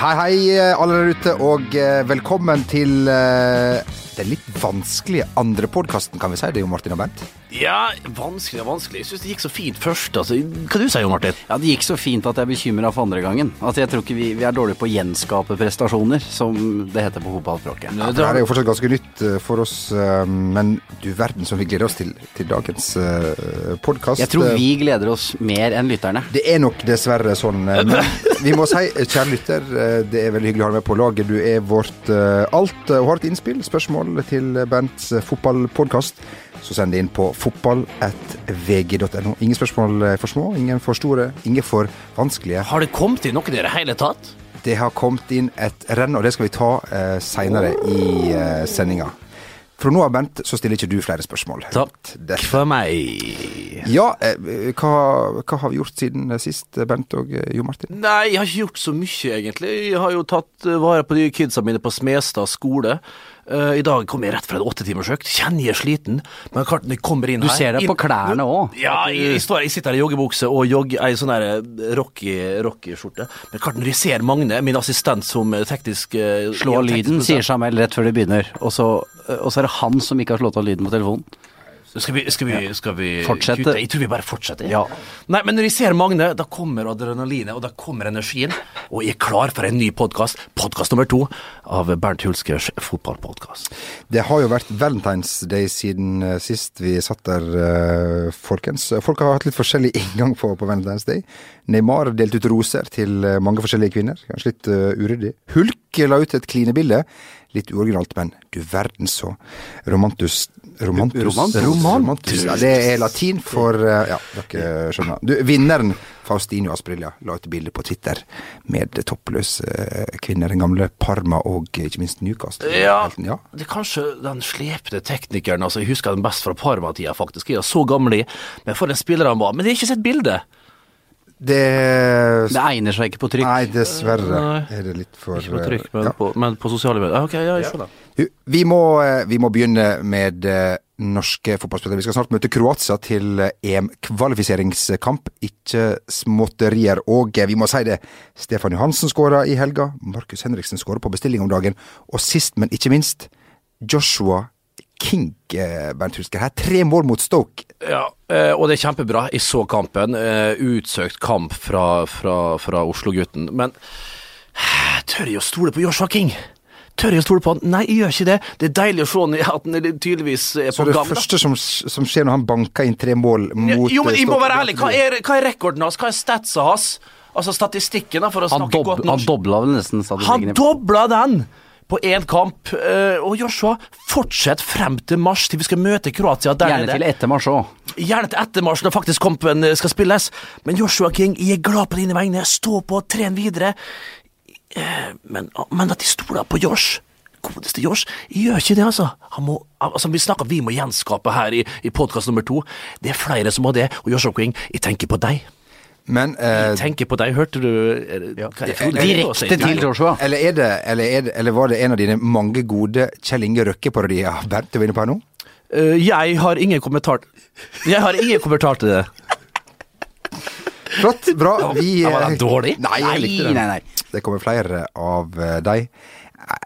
Hei, hei, alle der ute, og eh, velkommen til eh, den litt vanskelige andre podkasten, kan vi si. Det er jo Martin og Bent. Ja, vanskelig og vanskelig. Jeg syns det gikk så fint først. Altså. Hva du sier du, Martin? Ja, Det gikk så fint at jeg er bekymra for andre gangen. Altså, Jeg tror ikke vi, vi er dårlige på å gjenskape prestasjoner, som det heter på fotballspråket. Ja, det her er jo fortsatt ganske nytt eh, for oss, eh, men du verden som vi gleder oss til, til dagens uh, podkast. Jeg tror vi gleder oss mer enn lytterne. Det er nok dessverre sånn. eh, Men vi må si, eh, kjære lytter, eh, det er veldig hyggelig å ha deg med på laget. Du er vårt eh, alt eh, og har et innspill, spørsmål til Bernts eh, fotballpodkast. Så send det inn på fotball.vg.no. Ingen spørsmål for små, ingen for store, ingen for vanskelige. Har det kommet inn noe i det hele tatt? Det har kommet inn et renn, og det skal vi ta eh, seinere i eh, sendinga. Fra nå av, Bent, så stiller ikke du flere spørsmål. Takk Dette. for meg. Ja, eh, hva, hva har vi gjort siden sist, Bent og eh, Jo Martin? Nei, jeg har ikke gjort så mye, egentlig. Jeg har jo tatt eh, vare på de kidsa mine på Smestad skole. Eh, I dag kom jeg rett fra en åttetimersøkt. Kjenner jeg er sliten, men klart når jeg kommer inn her Du ser det på klærne òg. Ja, jeg, jeg, står, jeg sitter her i joggebukse og jogg, ei sånn der eh, rocky- rocky-skjorte. Men klart, når jeg ser Magne, min assistent som eh, teknisk uh, Slå lyden, sier. Jamel rett før de begynner. Og så, og så er det han som ikke har slått av lyden på telefonen. Skal vi, skal vi, skal vi Fortsette? kutte? Jeg tror vi bare fortsetter. Ja. Nei, men når jeg ser Magne, da kommer adrenalinet, og da kommer energien. Og jeg er klar for en ny podkast, podkast nummer to av Bernt Hulskers fotballpodkast. Det har jo vært Valentine's Day siden eh, sist vi satt der, eh, folkens. Folk har hatt litt forskjellig inngang på, på Valentine's Day. Neymar delte ut roser til eh, mange forskjellige kvinner. Kanskje litt uryddig. Hulk la ut et klinebilde. Litt uoriginalt, men du verden så romantus... Romantus? Romantus. romantus. Ja, det er latin for eh, Ja, dere skjønner. Du, vinneren, Faustino Asprilla, la ut bilde på Twitter med toppløse eh, kvinner. Den gamle Parma og ikke minst Newcastle. Ja, ja. det er kanskje den slepne teknikeren. altså Jeg husker den best fra Parma-tida, faktisk. Jeg er så gammel i, men for en spiller han var. Men jeg har ikke sett bildet. Det, Det egner seg ikke på trykk. Nei, dessverre Nei. er det litt for Ikke på trykk, men, ja. på, men på sosiale medier. Ok, ja, jeg skjønner. Vi må, eh, vi må begynne med eh, norske fotballspillere. Vi skal snart møte Kroatia til eh, EM-kvalifiseringskamp. Ikke småtterier. Og vi må si det, Stefan Johansen skåra i helga. Markus Henriksen skåra på bestilling om dagen. Og sist, men ikke minst, Joshua King, eh, Bernt Husker. Her tre mål mot Stoke. Ja, eh, og det er kjempebra. Jeg så kampen. eh, Utsøkt kamp fra, fra, fra Oslo-gutten. Men tør jeg å stole på Joshua King? Tør jeg å stole på han? Nei, jeg gjør ikke det. Det er deilig å se han at han tydeligvis er- på gang. Så det gang. første som, som skjer når han banker inn tre mål mot Jo, men jeg må være ærlig. Hva er, hva er rekorden hans? Hva er statsa hans? Altså statistikken, da, for å snakke dob godt han dobla vel nesten Han dobla den på én kamp. eh, Og Joshua, fortsett frem til mars, til vi skal møte Kroatia der Gjerne til etter mars òg. Gjerne til etter mars, når faktisk kampen eh, skal spilles. Men Joshua King, jeg er glad på dine vegne. Stå på, tren videre. Eh, Men, men at de stoler på Josh Godeste Josh, gjør ikke det, altså. Han må, altså vi snakker vi må gjenskape her i, i podkast nummer to. Det er flere som må det. Og Joshua King, jeg tenker på deg. Men eh, Jeg tenker på deg, hørte du ja. hva det for noe? Direkte til Joshua. Eller, er det, eller, er det, eller var det en av dine mange gode Kjell Inge Røkke-parodier Bernt du var inne på her nå? Uh, jeg har ingen kommentar Jeg har ingen kommentar til det. Flott, bra. Vi, Ja, var den eh, dårlig? Nei, jeg likte den. nei, nei. Det kommer flere av eh, deg.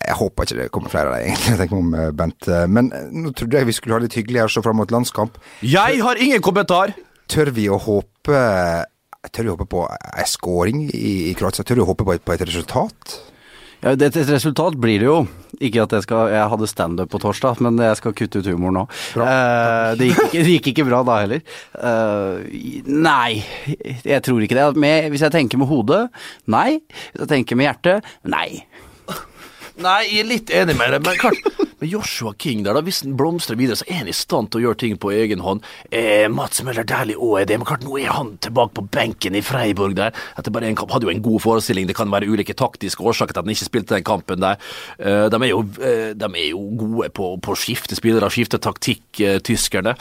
Jeg håper ikke det kommer flere av deg, egentlig. tenker om eh, Bent. Eh, Men eh, nå trodde jeg vi skulle ha det litt hyggelig her så fram mot landskamp. Jeg har ingen kommentar! Tør vi å håpe Tør jo håpe på en scoring i, i Kroatia? Tør jo håpe på et, på et resultat? Ja, det, et resultat blir det jo. Ikke at jeg skal Jeg hadde standup på torsdag, men jeg skal kutte ut humoren nå. Eh, det, gikk ikke, det gikk ikke bra da heller. Eh, nei, jeg tror ikke det. Med, hvis jeg tenker med hodet, nei. Hvis jeg tenker med hjertet, nei. Nei, jeg er litt enig med deg, men klart Med Joshua King der, da, hvis han blomstrer videre, så er han i stand til å gjøre ting på egen hånd. Eh, Mats Møller Dæhlie òg er det, men klart nå er han tilbake på benken i Freiburg der. Etter bare én kamp, Hadde jo en god forestilling, det kan være ulike taktiske årsaker til at han ikke spilte den kampen der. Eh, de, er jo, eh, de er jo gode på å skifte spillere, skifte taktikk, eh, tyskerne.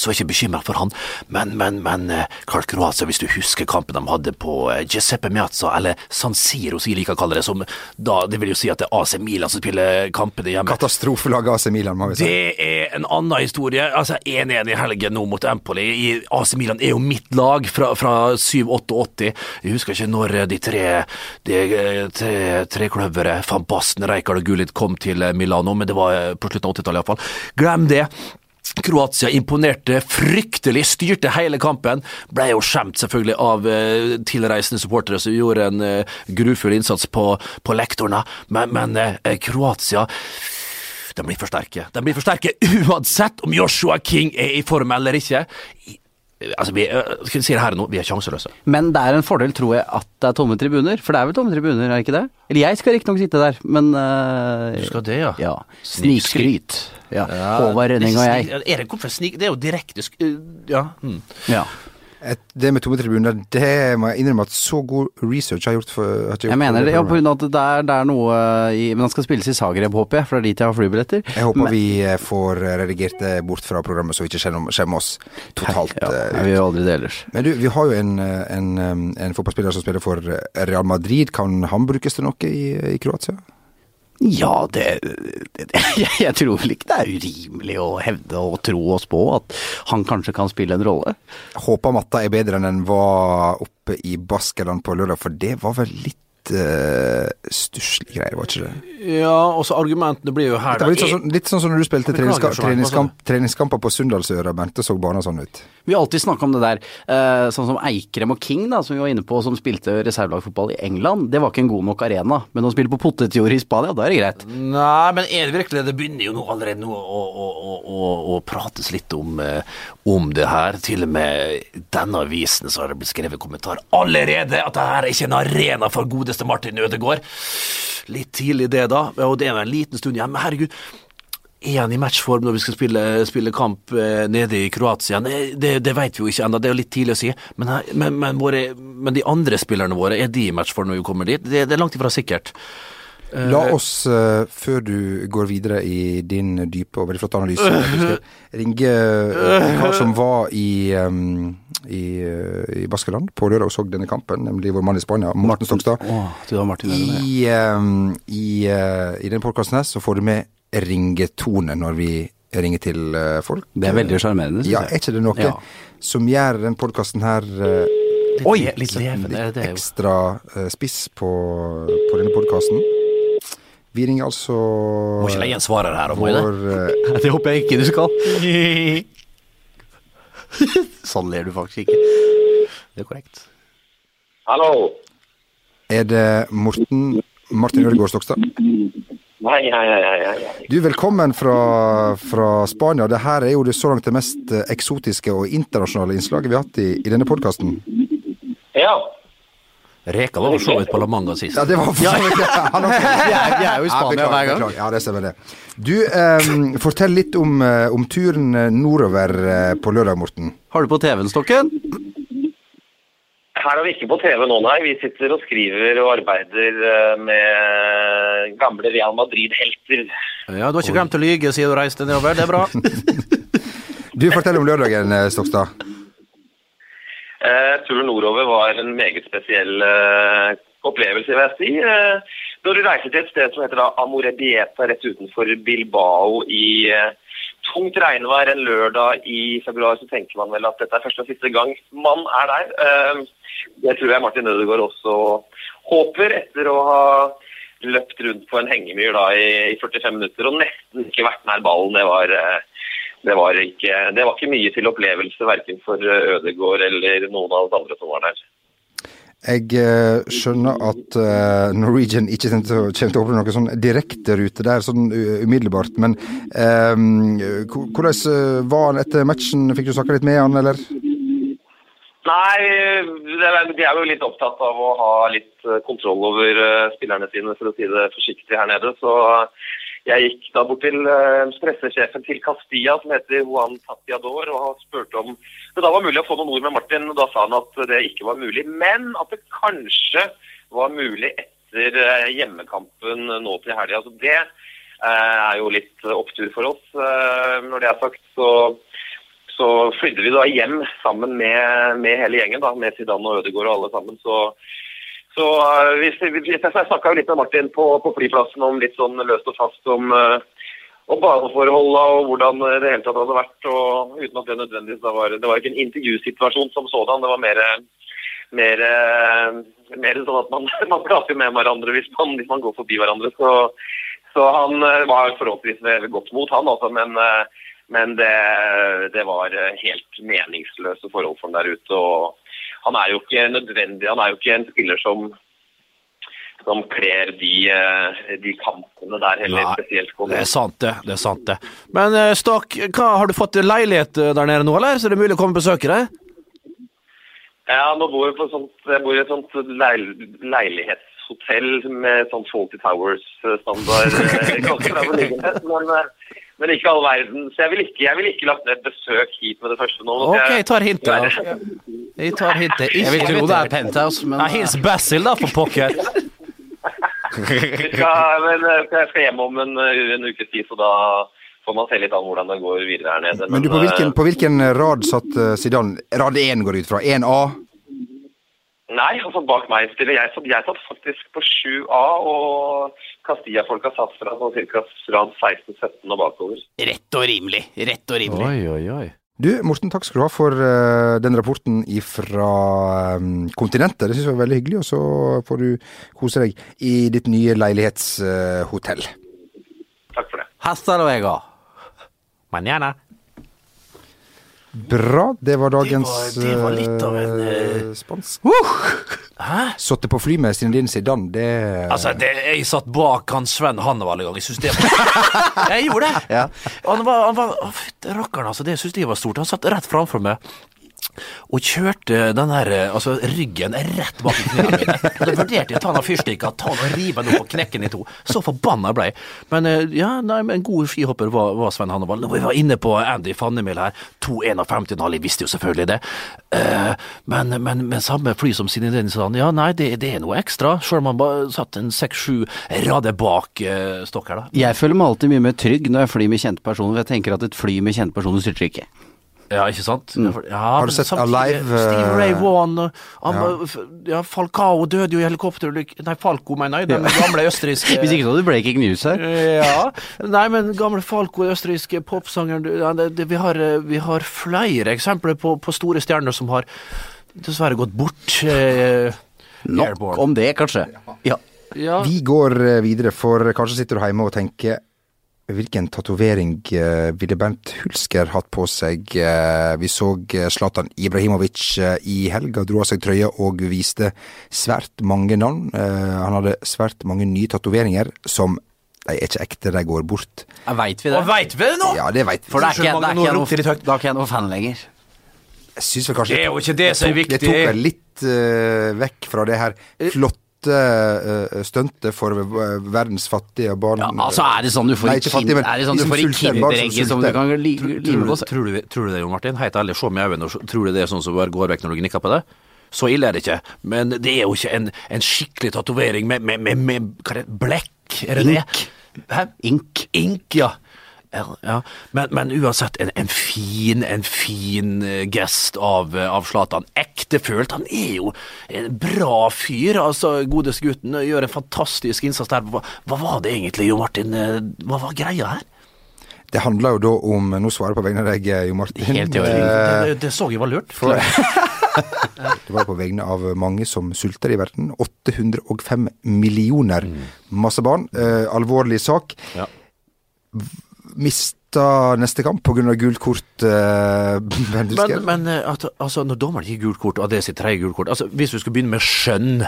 Så ikke bekymra for han, men, men, men Carl Croatia, hvis du husker kampen de hadde på eh, Giuseppe Miazza, eller San Siro, som jeg liker å kalle det, som da, det vil jo si at det er AC Milan som spiller kampene hjemme. Katastrofelaget AC Milan, må vi si. Det er en annen historie. Altså 1-1 i helgen nå mot Empoli. I AC Milan er jo mitt lag fra, fra 7-88. Jeg husker ikke når de tre, de, tre, tre kløvere, Van Basten, Reykard og Gullit kom til Milano, men det var på slutten av 80-tallet iallfall. Glem det. Kroatia imponerte fryktelig, styrte hele kampen. Ble jo skjemt selvfølgelig av eh, tilreisende supportere som gjorde en eh, grufull innsats på, på lektorene, men, men eh, Kroatia de blir for sterke. De blir for sterke uansett om Joshua King er i form eller ikke. I, Altså, vi, skal si det her nå, vi er sjanseløse. Men det er en fordel, tror jeg, at det er tomme tribuner. For det er vel tomme tribuner, er det ikke det? Eller jeg skal riktignok sitte der, men uh, Du skal det, ja? Ja. Snikskryt. Ja. Håvard Rønning og jeg. Er det hvorfor snik... Det er jo direkte sk... Ja. Mm. ja. Et, det med tomme tribuner, det må jeg innrømme at så god research har gjort for har ikke Jeg mener det, ja, på grunn av at det er, det er noe i, Men han skal spilles i Zagreb, håper jeg, for det er dit jeg har flybilletter. Jeg håper Men- vi eh, får redigert det bort fra programmet, så vi ikke skjemmer oss totalt. Ja, eh, Vi gjør aldri det ellers. Men du, vi har jo en, eh, en, eh, en fotballspiller som spiller for eh, Real Madrid. Kan han brukes til noe i, i Kroatia? Ja, det, det jeg, tror vel ikke det er urimelig å hevde og tro oss på at han kanskje kan spille en rolle. Håper matta er bedre enn den var oppe i Baskeland på lørdag, for det var vel litt uh, stusslige greier, var ikke det? Ja, og så argumentene blir jo her Det var litt sånn, som- litt sånn som når du spilte treningska treningskamp, treningskamper på Sunndalsøra, Bente, så banen sånn ut. Vi har alltid snakka om det der, uh, sånn som Eikrem og King, da, som vi var inne på, som spilte reservelagfotball i England. Det var ikke en god nok arena, men å spille på potetjord i Spania, da er det greit. Nei, men er det virkelig det? Det begynner jo nå allerede nå å, å, å, å, å prates litt om, uh, om det her. Til og med denne avisen så har det blitt skrevet kommentar allerede at det her er ikke en arena for godeste Martin Ødegaard. Litt tidlig det, da. Og det er vel en liten stund igjen. Herregud. Er han i matchform når vi skal spille, spille kamp eh, nede i Kroatia? Det, det vet vi jo ikke ennå, det er jo litt tidlig å si. Men, men, men, våre, men de andre spillerne våre, er de i matchform når vi kommer dit? Det, det er langt ifra sikkert. La oss, uh, før du går videre i din dype og veldig flotte analyse, ringe Hva en kar som var i, um, i, eh, i Baskeland på lørdag og så denne kampen, nemlig vår mann i Spania, Morten Stokstad. I, um, i, uh, i denne podkasten her så får du med ringetone når vi ringer til eh, folk. Det er veldig sjarmerende, synes Ja, er ikke det noe Ja. som gjør den podkasten her uh, Litt, Oi, litt, litt jo? ekstra eh, spiss på, på denne podkasten? Vi ringer altså Må ikke legge en svarer her, må jeg det? eh, Det håper jeg ikke du skal. sånn ler du faktisk ikke. Det er korrekt. Hallo. Er det Morten Martin Ødegaard Stokstad? Hei, hei, hei, hei, hei. Du, velkommen fra, fra Spania. Det her er jo det så langt det mest eh, eksotiske og internasjonale innslaget vi har hatt i, i denne podkasten. Ja. Reka var så vidt på La Manga sist. Ja, det var for så vidt han også. Vi er, vi er jo i Ja, Spania hver gang. beklager. Ja, det stemmer det. Du, eh, fortell litt om, eh, om turen eh, nordover eh, på lørdag, Morten. Har du på TV-en, Stokken? Her er vi ikke på TV nå, nei. Vi sitter og skriver og arbeider med gamle Real Madrid-helter. Ja, Du har ikke glemt å lyge siden du reiste nedover, det er bra. Du, fortell om lørdagen, Stokstad. Eh, turen nordover var en meget spesiell eh, opplevelse, vil jeg si. Eh, når du reiser til et sted som heter Amorebieta rett utenfor Bilbao i tungt regnvær en lørdag i februar, så tenker man vel at dette er første og siste gang man er der. Det tror jeg Martin Ødegaard også håper, etter å ha løpt rundt på en hengemyr da i, i 45 minutter og nesten ikke vært nær ballen. Det var, det var, ikke, det var ikke mye til opplevelse, verken for Ødegård eller noen av oss andre som var der. Jeg eh, skjønner at eh, Norwegian ikke kommer til, å- åpne noen sånn direkterute der sånn umiddelbart, men um, hvordan eh, var han etter matchen? Fikk du snakka litt med han, eller? Nei, de er jo litt opptatt av å ha litt eh, kontroll over eh, spillerne sine, for å si det forsiktig her nede. Så jeg gikk da bort til eh, pressesjefen til Castilla, som heter Juan Tatiador, og spurte om det da var mulig å få noen ord med Martin. og Da sa han at det ikke var mulig, men at det kanskje var mulig etter eh, hjemmekampen nå til helga. Altså det eh, er jo litt opptur for oss. Eh, Når det er sagt, så så flydde vi da hjem sammen med, med hele gjengen, da, med Zidane og Ødegaard og alle sammen. Så, så uh, hvis vi, jeg snakka litt med Martin på, på, flyplassen om litt sånn løst og fast om, uh, om baneforholdene og hvordan det hele tatt hadde vært. og Uten at det nødvendigvis da var Det var ikke en intervjusituasjon som sådan, det var mer, mer, mer sånn at man, man prater med hverandre hvis man, hvis man går forbi hverandre. Så, så han var forholdsvis ved godt mot, han altså. Men men det, det, var helt meningsløse forhold for ham der ute. og Han er jo ikke nødvendig, han er jo ikke en spiller som, som kler de, de kampene der heller Nei, spesielt godt. Det er sant, det. det er sant det. Men eh, Stakk, har du fått leilighet eh, der nede nå, eller? Så det er mulig å komme og besøke deg? Ja, nå bor jeg, på sånt, jeg bor i et sånt leil, leilighetshotell med sånn Faulty Towers-standard. Men men ikke all verden. Så jeg vil ikke, jeg vil ikke lagt ned besøk hit med det første nå. Ok, jeg tar hintet. da. Jeg tar hintet. Jeg vil tro det er penthouse, men Nei, hils Basil, da, for pokker. ja, men eh, jeg skal hjem om en, en ukes tid, så da får man se litt an hvordan det går videre her nede. Men du, på hvilken, på hvilken rad satt Sidan? Zidane? Rad 1 går ut fra? 1A? Nei, altså bak meg stiller jeg. Så jeg satt faktisk på 7A, og Castilla-folka satt fra sånn ca. rad 16-17 og bakover. Rett og rimelig. Rett og rimelig. Oi, oi, oi. Du, Morten, takk skal du ha for uh, den rapporten fra um, kontinentet. Det syns jeg var veldig hyggelig, og så får du kose deg i ditt nye leilighetshotell. Uh, takk for det. Hasta luego. Manana. Bra. Det var dagens Det var- det var en, uh, spansk. Hæ? Sittet på fly med Zinedine Zidane, det Altså, det, jeg satt bak han Sven Hannevald en gang. Jeg syns det var Jeg gjorde det! Ja. Han var, han var rakkeren, altså. Det syns jeg var stort. Han satt rett framfor meg. Og kjørte den der, altså ryggen rett bak i knærne mine. Og Da vurderte jeg å ta den fyrstikka, ta den og rive den opp og knekke den i to. Så forbanna ble jeg. Men eh, ja, nei, men en god skihopper var, var Svein Hannevald. Vi var inne på Andy Fannemil her, 2,51,5, jeg visste jo selvfølgelig det. Uh, men, men men, samme fly som Zinedine Zidane, ja nei, det, det er noe ekstra. Sjøl om han bare satt en seks-sju rader bak uh, stokk her, da. Jeg føler meg alltid mye mer trygg når jeg flyr med kjente personer. for Jeg tenker at et fly med kjente personer styrter ikke. Ja, ikke sant? Ja, Har du sett samtidig, Alive, Steve Ray eh, Vaughan og ja. ja, Falcao døde jo i helikopterulykke Nei, Falco, mener jeg. Den gamle østerrikske Hvis ikke så hadde du breaking news her. Ja. Nei, men gamle Falco, den østerrikske popsangeren det, det, vi, har, eh, vi har flere eksempler på, på store stjerner som har dessverre gått bort. Eh, Nok airborne. om det, kanskje. Ja. Ja. Vi går eh, videre, for kanskje sitter du hjemme og tenker Hvilken tatovering eh, ville Bernt Hulsker hatt på seg? Eh, vi så eh, Zlatan Ibrahimovic i helga dro av seg trøya og viste svært mange navn. Han hadde svært mange nye tatoveringer som de er ikke ekte, de går bort. Veit vi det? Og veit vi det nå? Ja, det vet vi. For det er ikke, det er ikke noe, ikke noe fan lenger. Jeg syns vel kanskje Det er jo ikke det som er viktig. Det tok vel litt uh, vekk fra det her flotte uh, stuntet for eh, verdens fattige barn. Ja, altså Er det sånn du får Nei, i ikke fattige, men er det sånn de du som får i sulter, barn som som du kan li, Tror, lime tror, på du, tror, du, tror du det, Jon Martin? Helt ærlig, se meg i øynene. Tror du det er sånn som bare går vekk når du gnikker på det? Så ille er det ikke. Men det er jo ikke en, en skikkelig tatovering med, med, med, med hva er det, blekk, er det Ink. det? Hæ? Ink. Ink, ja. Ja. Men, men uansett, en, en fin en fin eh, gest av, eh, av Zlatan. Ektefølt. Han er jo en bra fyr, altså, godeste gutten. Gjør en fantastisk innsats der. Hva, hva var det egentlig, Jo Martin? eh, Hva var greia her? Det handler jo da om Nå svarer jeg på vegne av deg, Jo Martin. Helt i orden. Eh, Det, det så jeg var lurt. For, det var på vegne av mange som sulter i verden. 805 millioner masse barn. Eh, alvorlig sak. Ja. Mista neste kamp pga. gult kort. Eh, Men, men eh, at, altså, når dommeren gir gult kort, og det er sitt tredje gult kort altså, Hvis vi skulle begynne med skjønn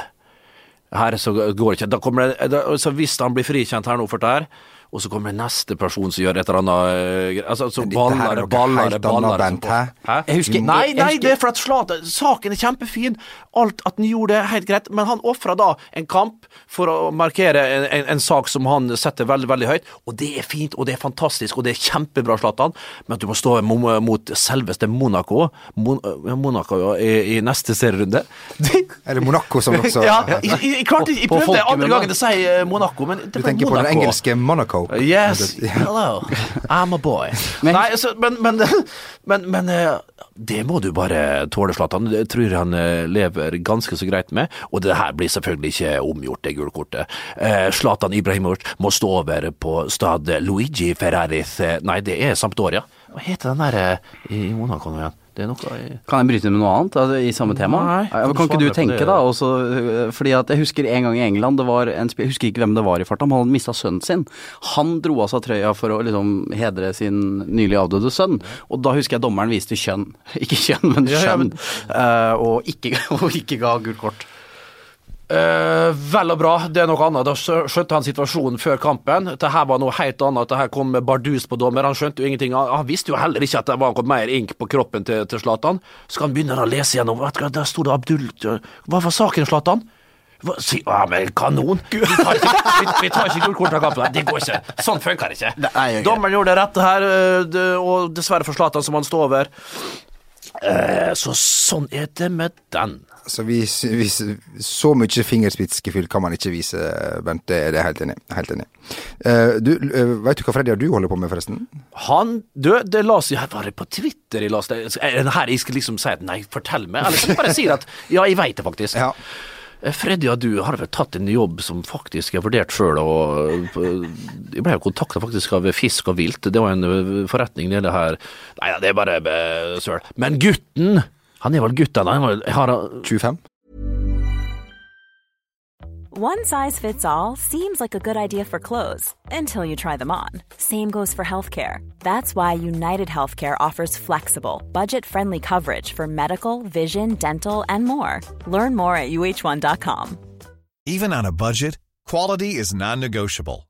her, så går det ikke. Da kommer det, da, altså, hvis han blir frikjent her nå for det her, og så kommer det neste person som gjør et eller annet eh, altså, så dette er baller, noe baller, helt baller, annet, Bent, hæ? Hæ? Jeg husker- Nei, nei, det er for at Zlatan Saken er kjempefin. Alt at han gjorde det, helt greit. Men han ofra da en kamp for å markere en, en, en sak som han setter veldig, veldig høyt. Og det er fint, og det er fantastisk, og det er kjempebra, Zlatan. Men at du må stå mot, selveste Monaco, Mon, eh, Monaco ja, i, i neste serierunde Eller Monaco, som også Ja, jeg, jeg, jeg, klarte, jeg prøvde andre gangen å si eh, Monaco, men det Du ble tenker på den engelske Monaco? Coke. Yes, hello, I'm a boy. Men- Nei, så, men, men, men, men eh, det må du bare tåle, Zlatan. Det tror han eh, lever ganske så greit med. Og det her blir selvfølgelig ikke omgjort, det gule kortet. Eh, Ibrahimovic må stå over på stad Luigi Ferraris eh, Nei, det er Sampdoria. Hva heter den der eh, i Monaco nå igjen? Det er noe jeg... Kan jeg bryte inn med noe annet altså, i samme tema? Nei, Ja, kan kan ikke du tenke da også, øh, fordi at Jeg husker en gang i England, det var en, jeg husker ikke hvem det var i farta, men han mista sønnen sin. Han dro av seg trøya for å liksom hedre sin nylig avdøde sønn, og da husker jeg dommeren viste kjønn. Ikke kjønn, men Ja, ja, skjønn. men- Eh, og, ikke, og ikke ga gult kort. Eh, vel og bra, det er noe annet. Da skjønte han situasjonen før kampen. Dette her var noe helt annet. Dette her kom bardus på dommer. Han skjønte jo ingenting. Han, visste jo heller ikke at det var mer ink på kroppen til, til Zlatan. Så han begynne å lese gjennom. Der sto det Abdul Hva var saken, Zlatan? Hva- Si, ja, men kanon! Vi tar ikke, vi, vi tar ikke gullkort av kampen. Det går ikke. Sånn funker det ikke. Nei, okay. Dommeren gjorde det rette her, eh, det, og dessverre for Zlatan, som han står over. Eh, så sånn er det med den. Så vi, vi, så mye fingerspitzgefühl kan man ikke vise, Bent. Det er jeg helt enig. Helt enig. Uh, du, uh, Veit du hva Freddy du holder på med, forresten? Han Du, det la seg Var det på Twitter jeg las det? Er det her jeg skal liksom si at nei, fortell meg? Eller skal jeg bare si at ja, jeg veit det faktisk. Ja. Eh, Freddy og du har vel tatt en jobb som faktisk har vurdert sjøl, og eh, jeg ble jo kontakta faktisk av Fisk og Vilt. Det var en eh, forretning nede her Nei det er bare eh, søl. Men gutten! Han er vel gutten, han er har 25? One size fits all seems like a good idea for clothes until you try them on. Same goes for healthcare. That's why United Healthcare offers flexible, budget friendly coverage for medical, vision, dental, and more. Learn more at uh1.com. Even on a budget, quality is non-negotiable.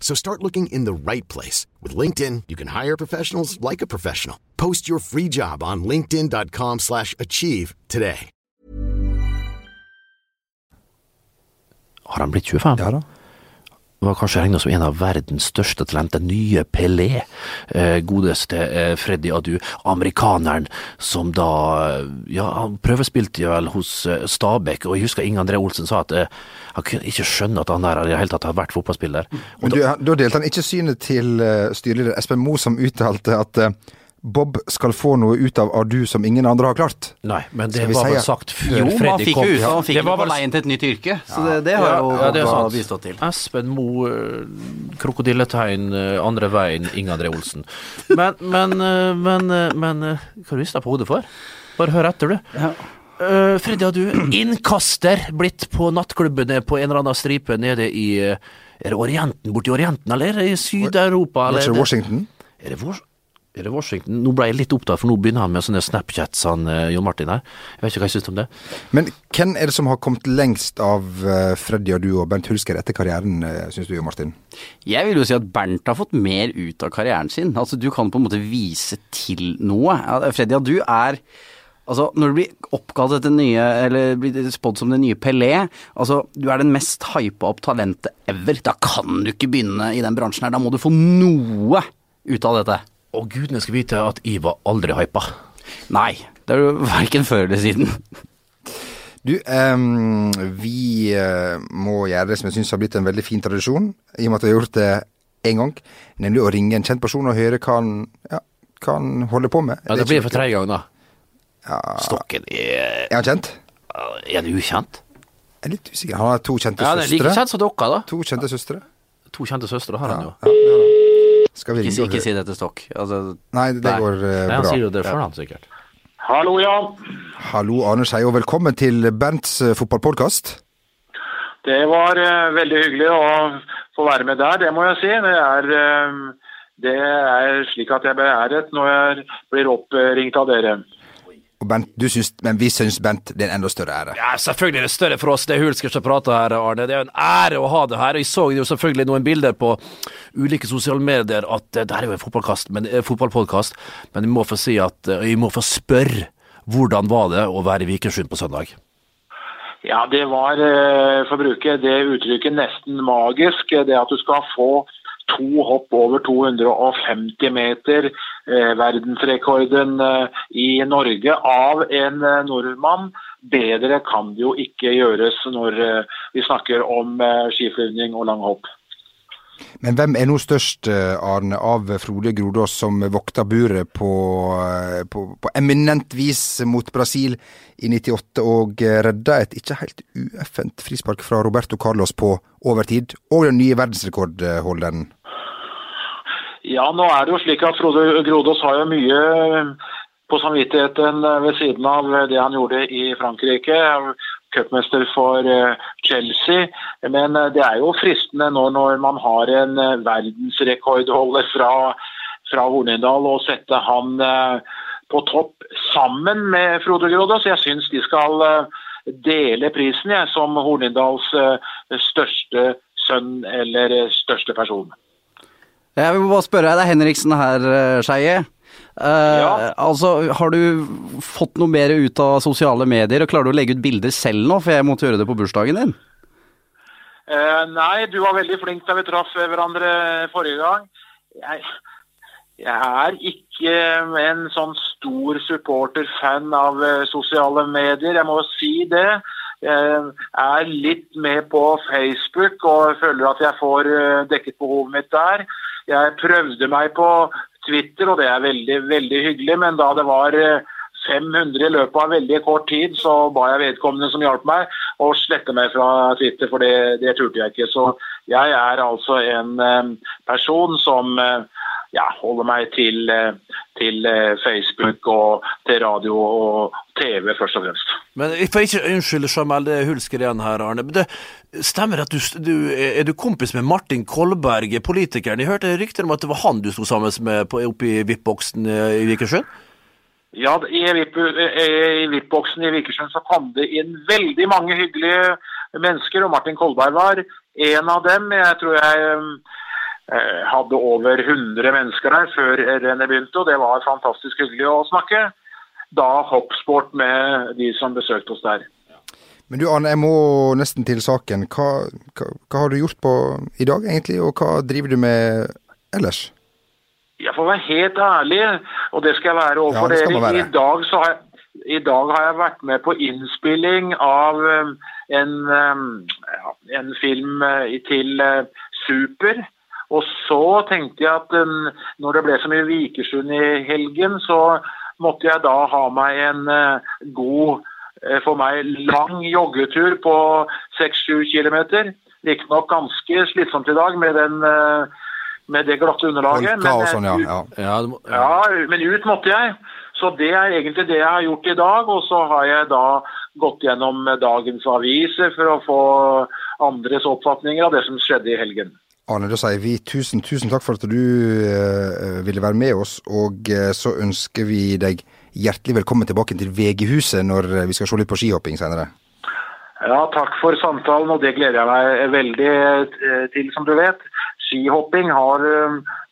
So start looking in the right place. With LinkedIn, you can hire professionals like a professional. Post your free job on linkedin.com slash achieve today. Har han blitt 25? Ja da. Var kanskje regnet som en av verdens største talenter, nye Pelé. Eh, godeste eh, Freddy Adu, amerikaneren som da eh, Ja, han prøvespilte vel hos Stabæk, og jeg husker Inge André Olsen sa at han kunne ikke skjønne at han der i det hele tatt hadde vært fotballspiller. Men du, da delte han ikke synet til styreleder Espen Moe, som uttalte at Bob skal få noe ut av Adu som ingen andre har klart. Nei, men det var vel sagt før Jo, man Freddy kom. jo ja. han fikk det på veien til et nytt yrke, så det, det har Ja, jo ja, det bistått til. Espen Moe, eh, krokodilletegn, eh, andre veien, Inge André Olsen. Men, men, eh, men, men Hva rister du på hodet for? Bare hør etter, du. Ja. Uh, Freddy, har du innkaster blitt på nattklubbene på en eller annen stripe nede i Er det Orienten, borti Orienten, eller er i Syd-Europa? Eller er Washington? Er det, Washington? Er det Washington? Nå ble jeg litt opptatt, for nå begynner han med sånne Snapchats, han eh, Jon Martin her. Jeg vet ikke hva jeg syns om det. Men hvem er det som har kommet lengst av eh, Freddy og du og Bernt Hulsker etter karrieren, uh, syns du, Jon Martin? Jeg vil jo si at Bernt har fått mer ut av karrieren sin. Altså, du kan på en måte vise til noe. Freddy, og du er Altså, når du blir oppkalt etter nye, eller blir spådd som den nye Pelé, altså, du er den mest hypa opp talentet ever. Da kan du ikke begynne i den bransjen her. Da må du få noe ut av dette. Og gudene skal vite at jeg var aldri hypa. Nei, det er jo verken før eller siden. Du, um, vi eh, må gjøre det som jeg syns har blitt en veldig fin tradisjon, i og med at vi har gjort det én gang, nemlig å ringe en kjent person og høre hva han, ja, hva han holder på med. Ja, det er blir for tredje gang, da. Ja. Stokken er Er han kjent? Er det ukjent? Jeg er litt usikker. Han har to kjente Ja, det er like kjent som dere, da. To kjente søstre. To kjente søstre har han jo. Ja, det har han. Skal vi Ikke, ikke si det til Stokk. Altså, Nei, det Nei. går eh, Nei, han bra. sier jo det før han, sikkert. Hallo, ja. Hallo, Arne Skeie, og velkommen til Bernts uh, fotballpodkast. Det var uh, veldig hyggelig å få være med der, det må jeg si. Det er, eh, det er slik at jeg beæret når jeg blir oppringt av dere. Og Bent, du syns, men vi syns Bent det er en enda større ære. Ja, selvfølgelig er det større for oss. Det er Hulsker som prater her, Arne. Det er en ære å ha det her. Og jeg så jo selvfølgelig noen bilder på ulike sosiale medier at eh, det her er jo en fotballkast, men, eh, fotballpodkast, men jeg må få si at eh, jeg må få spørre hvordan var det å være i Vikersund på søndag? Ja, det var, eh, for å bruke det uttrykket, nesten magisk. Det at du skal få to hopp over 250 meter, eh, verdensrekorden eh, i Norge, av en eh, nordmann. Bedre kan det jo ikke gjøres når eh, vi snakker om eh, skiflyvning og lang hopp. Men hvem er nå størst, eh, Arne, av Frode Grodås som vokta buret på, eh, på, på eminent vis mot Brasil i 98 og eh, redda et ikke helt ueffent frispark fra Roberto Carlos på overtid, og den nye verdensrekordholderen? Ja, nå er det jo slik at Frode Grodås har jo mye på samvittigheten ved siden av det han gjorde i Frankrike. Cupmester for eh, Chelsea. Men eh, det er jo fristende nå når man har en eh, verdensrekordholder fra, fra Hornindal, å sette han eh, på topp sammen med Frode Grodås. Jeg syns de skal eh, dele prisen jeg, som Hornindals eh, største sønn eller eh, største person. Jeg vil bare spørre deg, det er Henriksen her, eh, Skeie. Uh, Ja. Altså, har du fått noe mer ut av sosiale medier, og klarer du å legge ut bilder selv nå, for jeg måtte gjøre det på bursdagen din? Uh, nei, du var veldig flink da vi traff hverandre forrige gang. Jeg, jeg er ikke en sånn stor supporter-fan av sosiale medier, jeg må si det. Jeg er litt med på Facebook og føler at jeg får dekket behovet mitt der. Jeg prøvde meg på Twitter, og det er veldig, veldig hyggelig, men da det var eh, 500 i løpet av veldig kort tid, så ba jeg vedkommende som hjalp meg, å slette meg fra Twitter, for det, det turte jeg ikke. Så jeg er altså en eh, person som eh, ja, holder meg til, eh, til eh, Facebook og til radio og TV, først og fremst. Men jeg får ikke unnskylde Jamel, det er Hulsker igjen her, Arne. Men det stemmer at du, du Er du kompis med Martin Kolberg, politikeren? Jeg hørte rykter om at det var han du sto sammen med oppe i VIP-boksen i Vikersund? Ja, i VIP- i VIP-boksen i Vikersund så kom det inn veldig mange hyggelige mennesker, og Martin Kolberg var en av dem. Jeg tror jeg eh, hadde over 100 mennesker der før rennet begynte, og det var fantastisk hyggelig å snakke. Da hoppsport med de som besøkte oss der. Men du Arne, jeg må nesten til saken. Hva, hva, hva har du gjort på i dag, egentlig, og hva driver du med ellers? Jeg får være helt ærlig, og det skal jeg være overfor Ja, dere. være. I dag, så har jeg, I dag har jeg vært med på innspilling av um, en, ja, en film uh, til Super. Og så tenkte jeg at når det ble så mye Vikersund i helgen, så måtte jeg da ha meg en uh, god, uh, for meg lang joggetur på 6-7 km. Riktignok ganske slitsomt i dag med den uh, med det glatte underlaget. Men, sånn, ja. ja. Ja, må, ja, men ut måtte jeg. Så det er egentlig det jeg har gjort i dag. Og så har jeg da gått gjennom dagens aviser for å få andres oppfatninger av det som skjedde i helgen. Arne, da sier vi tusen, tusen takk for at du uh, ville være med oss, og uh, så ønsker vi deg hjertelig velkommen tilbake til VG-huset når vi skal se litt på skihopping senere. Ja, takk for samtalen, og det gleder jeg meg veldig til, som du vet. Skihopping har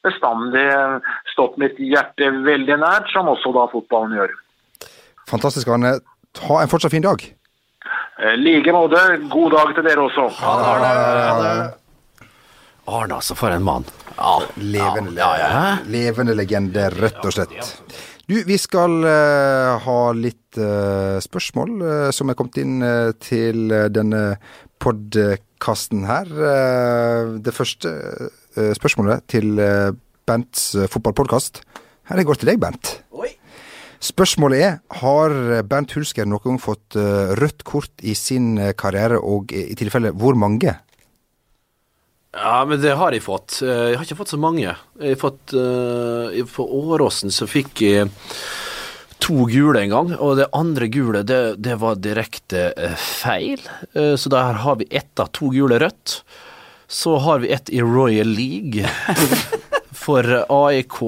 bestandig stått mitt hjerte veldig nært, som også da fotballen gjør. Fantastisk, Arne. Ha en fortsatt fin dag. I like måte, god dag til dere også. Arne, altså, for en mann. Ja. Levende, ja, ja, ja. levende legende, rett og slett. Du, vi skal uh, ha litt uh, spørsmål uh, som er kommet inn til denne podkasten her. Det første spørsmålet til Bents uh, fotballpodkast. Her det går til deg, Bent. Spørsmålet er, har Bent Hulsker noen gang fått rødt kort i sin karriere, og i tilfelle hvor mange? Ja, men det har jeg fått. Eh, Jeg har ikke fått så mange. Jeg har fått uh, For Åråsen så fikk jeg to gule en gang, og det andre gule det, det var direkte eh, feil. Eh, så der har vi ett av to gule rødt. Så har vi ett i Royal League for AIK.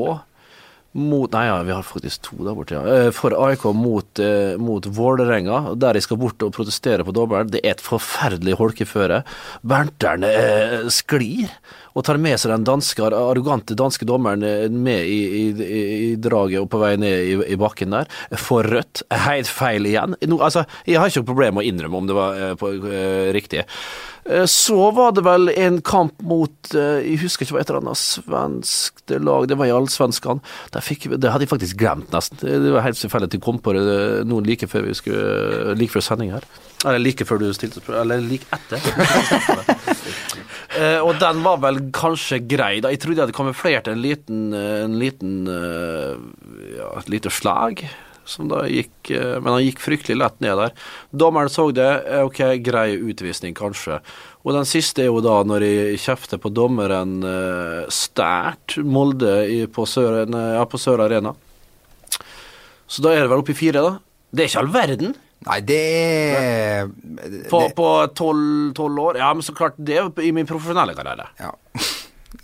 Mot Nei, ja, vi har faktisk to der borte, ja. Eh, For AIK mot, eh, mot Vålerenga, der de skal bort og protestere på dommeren. Det er et forferdelig holkeføre. Berntern eh, sklir og tar med seg den danske, arrogante danske dommeren eh, med i, i, i, i draget og på vei ned i, bakken der. For rødt. Helt feil igjen. No, altså, jeg har ikke noe problem med å innrømme om det var eh, på, eh, riktig. Eh, Så var det vel en kamp mot eh, Jeg husker ikke hva et eller annet svensk lag Det var i Allsvenskan. Det, Det hadde jeg faktisk glemt, nesten. Det var helt tilfeldig at jeg kom på det eh, noen like før vi skulle Like før sending her. Eller like før du stilte. Eller like etter. Og den var vel kanskje grei. da Jeg trodde jeg hadde kamuflert en liten, en liten ja, et lite slag. Som da gikk, eh, men han gikk fryktelig lett ned der. Dommeren så det. eh, Ok, grei utvisning, kanskje. Og den siste er jo da når jeg kjefter på dommeren eh, Stært Molde i, på, Sør, ja, på Sør Arena. Så da er det vel oppe i fire, da. Det er ikke all verden. Nei, det er På tolv år. Ja, men så klart, det er i min profesjonelle karriere. Ja.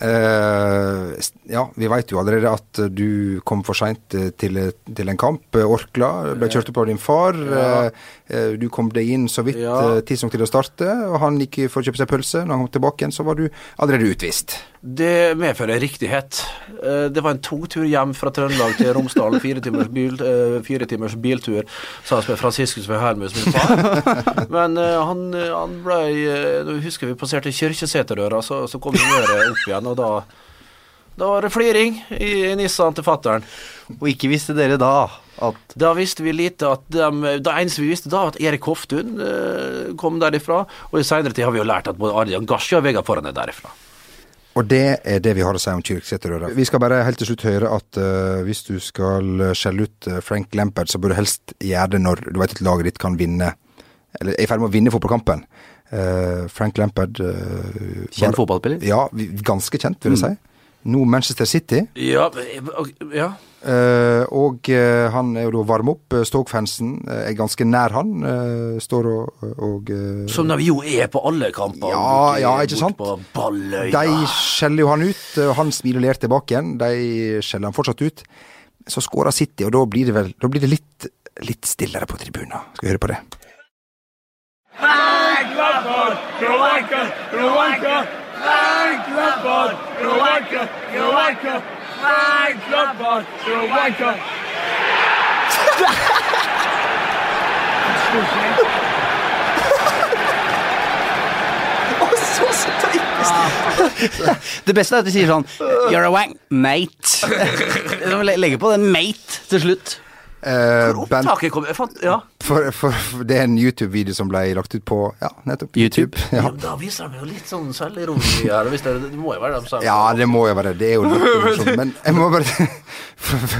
Eh, ja, vi veit jo allerede at eh, du kom for seint til, til en kamp. Eh, Orkla ble kjørt opp av din far. Ja. Eh, eh, du kom deg inn så vidt Ja. eh, tidsnok til å starte, og han gikk for å kjøpe seg pølse. Når han kom tilbake igjen, så var du allerede utvist. Det medfører riktighet. Eh, Det var en togtur hjem fra Trøndelag til Romsdal. Fire timers, bil, eh, fire timers biltur sammen med Franciscus Wilhelmus, min far. Men eh, han, han ble Nå husker vi passerte Kyrkjeseterdøra, så, så kom humøret opp igjen, og da da var det fliring i, i Nissan til fattern. Og ikke visste dere da at Da visste vi lite at Det eneste vi visste da, at Erik Hoftun eh, kom derifra. Og i seinere tid har vi jo lært at både Arjan Gashi og Vegard Foran er derifra. Og det er det vi har å si om Kyrksæterøra. Vi skal bare helt til slutt høre at uh, hvis du skal skjelle ut eh, Frank Lampard, så bør du helst gjøre det når du vet at laget ditt kan vinne, eller er i ferd med å vinne fotballkampen. Uh, Frank Lampard uh, Kjent fotballspiller? Ja, ganske kjent, vil jeg si. Nå Manchester City. Ja, ja. Uh, og uh, han er jo da varm opp. Stokfansen Stoke-fansen eh, er ganske nær han. Uh, står og, og Som vi jo er på alle kamper. Ja, ja, ikke sant? På Balløya. De skjeller jo han ut, han smiler og ler tilbake igjen. De skjeller han fortsatt ut. Så skårer City, og da blir det vel da blir det litt, litt stillere på tribunen. Skal vi høre på det? Det beste er at de sier sånn You're a wank, mate. De legger på den mate til slutt. Eh, Hvor opptaket kom jeg fant, Ja. for, for, for det er en YouTube-video som ble lagt ut på ja, nettopp YouTube? Ja. Ja, da viser de jo litt sånn selvironi her. Hvis det, det må jo være det. ja, det må jo være det. Det er jo litt morsomt. Men jeg må bare For,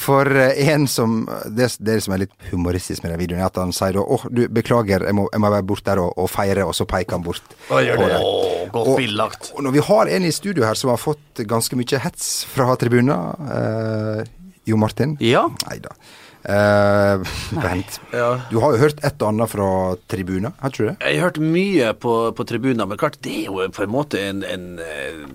for en som det, det som er litt humoristisk med den videoen, er at han sier da åh, du, beklager, jeg må, jeg må være bort der og, og feire, og så peker han bort på det. Å, godt Og- billagt. Og når vi har en i studio her som har fått ganske mye hets fra tribuner eh, Jo Martin? Ja. Nei da. Eh, vent. Ja. Du har jo hørt et og annet fra tribuner, har ikke du det? Jeg har hørt mye på, på tribuner, men klart det er jo på en måte en, en eh,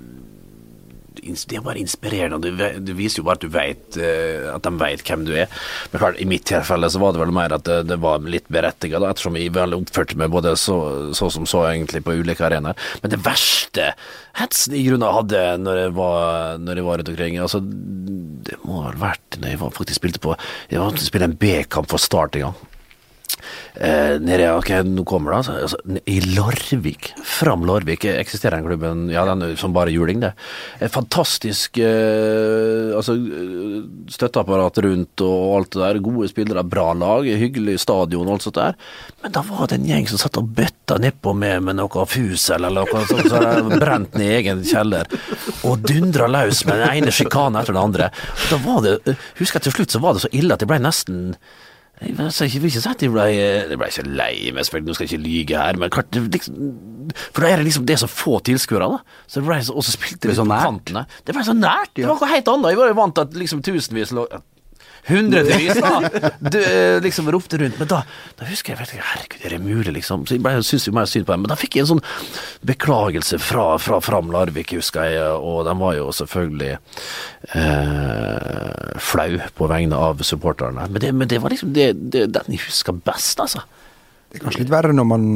det er bare inspirerende. Du, du viser jo bare at du vet eh, at de vet hvem du er. Men klart, i mitt tilfelle så var det vel mer at det, det var litt berettiget, da, ettersom vi vel oppførte meg både så, så som så egentlig på ulike arenaer. Men det verste hetsen i grunnen hadde når jeg var, når jeg var rundt omkring altså, Det må ha vært når jeg var, faktisk spilte på Jeg var spille en B-kamp for Start en gang. Eh, nede Ok, nå kommer det, altså. altså. I Larvik. Fram Larvik eksisterer den klubben. Ja, den som bare juling, det. Et fantastisk eh, altså, eh, støtteapparat rundt og alt det der. Gode spillere, bra lag, hyggelig stadion og alt sånt der. Men da var det en gjeng som satt og bøtta nedpå med, med noe fusel eller noe sånt, så brent ned i egen kjeller. Og dundra løs med den ene sjikanen etter den andre. Da var det, husker jeg til slutt så var det så ille at jeg ble nesten jeg vil ikke, si at jeg ble, jeg ble ikke lei meg, selvfølgelig, nå skal jeg ikke lyge her, men klart, liksom, For da er det liksom det som få tilskuere, da. Så det ble, og så spilte Det de ble så på nært. kantene. Det ble så nært. Det var noe helt annet. Jeg var jo vant til at liksom tusenvis lå Hundrevis! Du, eh, liksom ropte rundt. Men da, da husker jeg ikke, Herregud, er det mulig, liksom? Så jeg syns jeg jo mer synd på dem. Men da fikk jeg en sånn beklagelse fra, fra Fram Larvik, husker jeg, og de var jo selvfølgelig eh, flau på vegne av supporterne. Men det, men det var liksom det, det, den jeg husker best, altså. Det er kanskje litt verre når man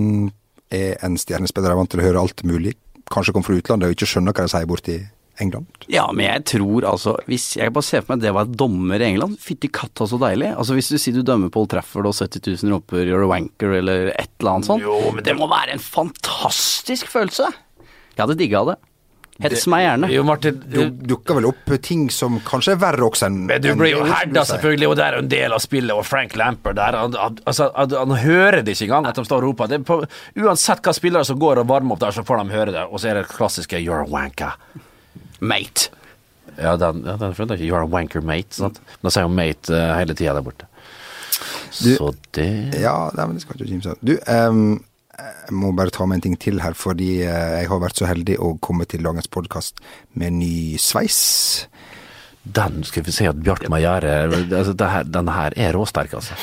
er en stjernespiller og er vant til å høre alt mulig. Kanskje kommer fra utlandet og ikke skjønner hva de sier borti England. Ja, men jeg tror altså Hvis jeg bare ser for meg at det var dommer i England, fytti katta så deilig. Altså Hvis du sier du dømmer Paul Trafford og 70 000 roper 'you're a wanker' eller et eller annet sånt, det må være en fantastisk følelse! Jeg hadde digga det. Hets meg gjerne. Jo, Martin, du, dukker vel opp ting som kanskje er verre også enn Men du blir jo herda, selvfølgelig, og det er jo en del av spillet. Og Frank Lampard der, han, han, altså, han, han hører det ikke engang at de står og roper. Det er på, uansett hva spillere som går og varmer opp der, så får de høre det. Og så er det klassiske 'you're a wanker'. Mate. Ja, den, ja, den er ikke. 'You're a wanker, mate'. Sant? Men da sier jo 'mate' uh, hele tida der borte. Du- så det Ja, nei, men det skal ikke kimse av. Du, um, jeg må bare ta med en ting til her, fordi eh, jeg har vært så heldig å komme til dagens podkast med ny sveis. Den skal vi se at Bjartmar gjør altså, Den her er råsterk, altså.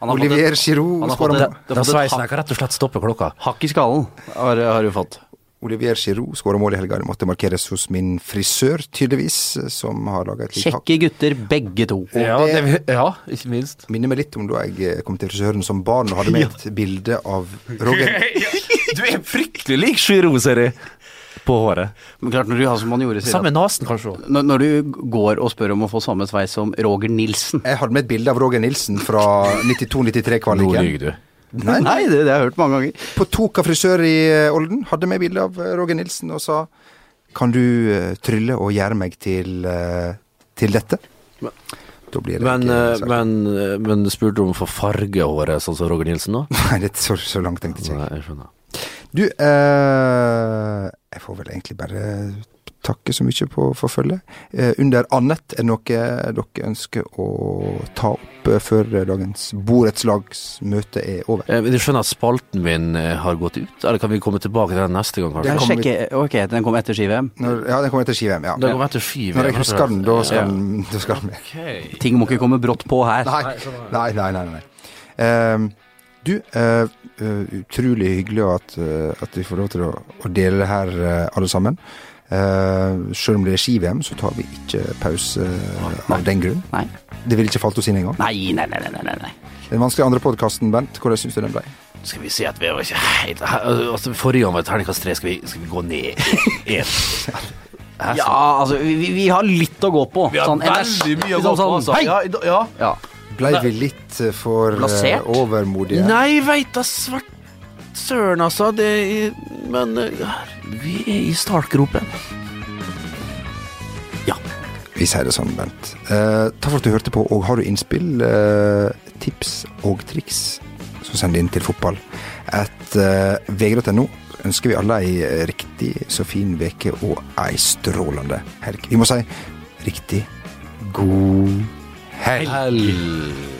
Han har fått Olivier Giroud han har skårer fått mål. et- Den sveisen her kan rett og slett stoppe klokka. Hakk i skallen har, har du fått. Olivier Giroud skåra mål i helga. Det måtte markeres hos min frisør, tydeligvis, som har laga et lite hakk. Kjekke gutter, begge to. Og det ja, ikke minst. minner meg litt om da jeg eh, kom til frisøren som barn og hadde med et bilde av Roger Du er fryktelig lik Giroud, ser jeg. På håret. Men klart, når du har som han gjorde, sier Samme nasen, kanskje. når, når du går og spør om å få samme sveis som Roger Nilsen Jeg hadde med et bilde av Roger Nilsen fra 92-93-kvaliken. Nei, Nei, det, det har jeg hørt mange ganger. På Toka frisør i eh, Olden hadde vi bilde av eh, Roger Nilsen og sa Kan du eh, trylle og gjøre meg til, til dette? Da blir det Men, ikke men, men spurte du om å få farge håret, sånn som Roger Nilsen, da? Nei, det er så, så langt tenkte ikke jeg. Nei, jeg skjønner. Du, eh, jeg får vel egentlig bare takke så mye på for følget. Eh, under annet, er det noe dere ønsker å ta opp eh, før dagens borettslagsmøte er over? Eh, Du skjønner at spalten min har gått ut? Eller kan vi komme tilbake til den neste gang, Den Sjekke, ok, den kom etter ski-VM. Ja, den kommer etter ski-VM. Ja. Det kom etter skive. Når jeg husker den, da skal Ja. den, da skal den med. Okay. Ting må ikke komme brått på her. Nei, nei, nei. nei, nei. Um, du, uh, eh, utrolig hyggelig at, uh, at vi får lov til å, å dele det her, alle sammen. Uh, selv om det er ski-VM, så tar vi ikke pause uh, av den grunn. Nei. Det ville ikke falt oss inn engang. Nei, nei, nei, nei, nei. Den vanskelige andre podkasten, Bent, hvordan syns du den ble? Skal vi si at vi var ikke helt altså, Forrige gang var det terningkast tre. Skal vi, skal vi gå ned én? Ja, altså, vi, vi- har litt å gå på. Vi har Sånn veldig mye å gå på. sånn, Altså. Hei! Ja, ja. Ja. Blei vi litt eh, for Blasert? overmodige? Nei, veit da svart søren, altså. Det men eh, vi er i startgropen. Ja. Vi sier det sånn, Bent. Eh, takk for at du hørte på, og har du innspill, eh, tips og triks, så send det inn til fotball. At eh, vg.no ønsker vi alle ei eh, riktig så fin veke og ei strålende helg. Vi må si riktig god helg.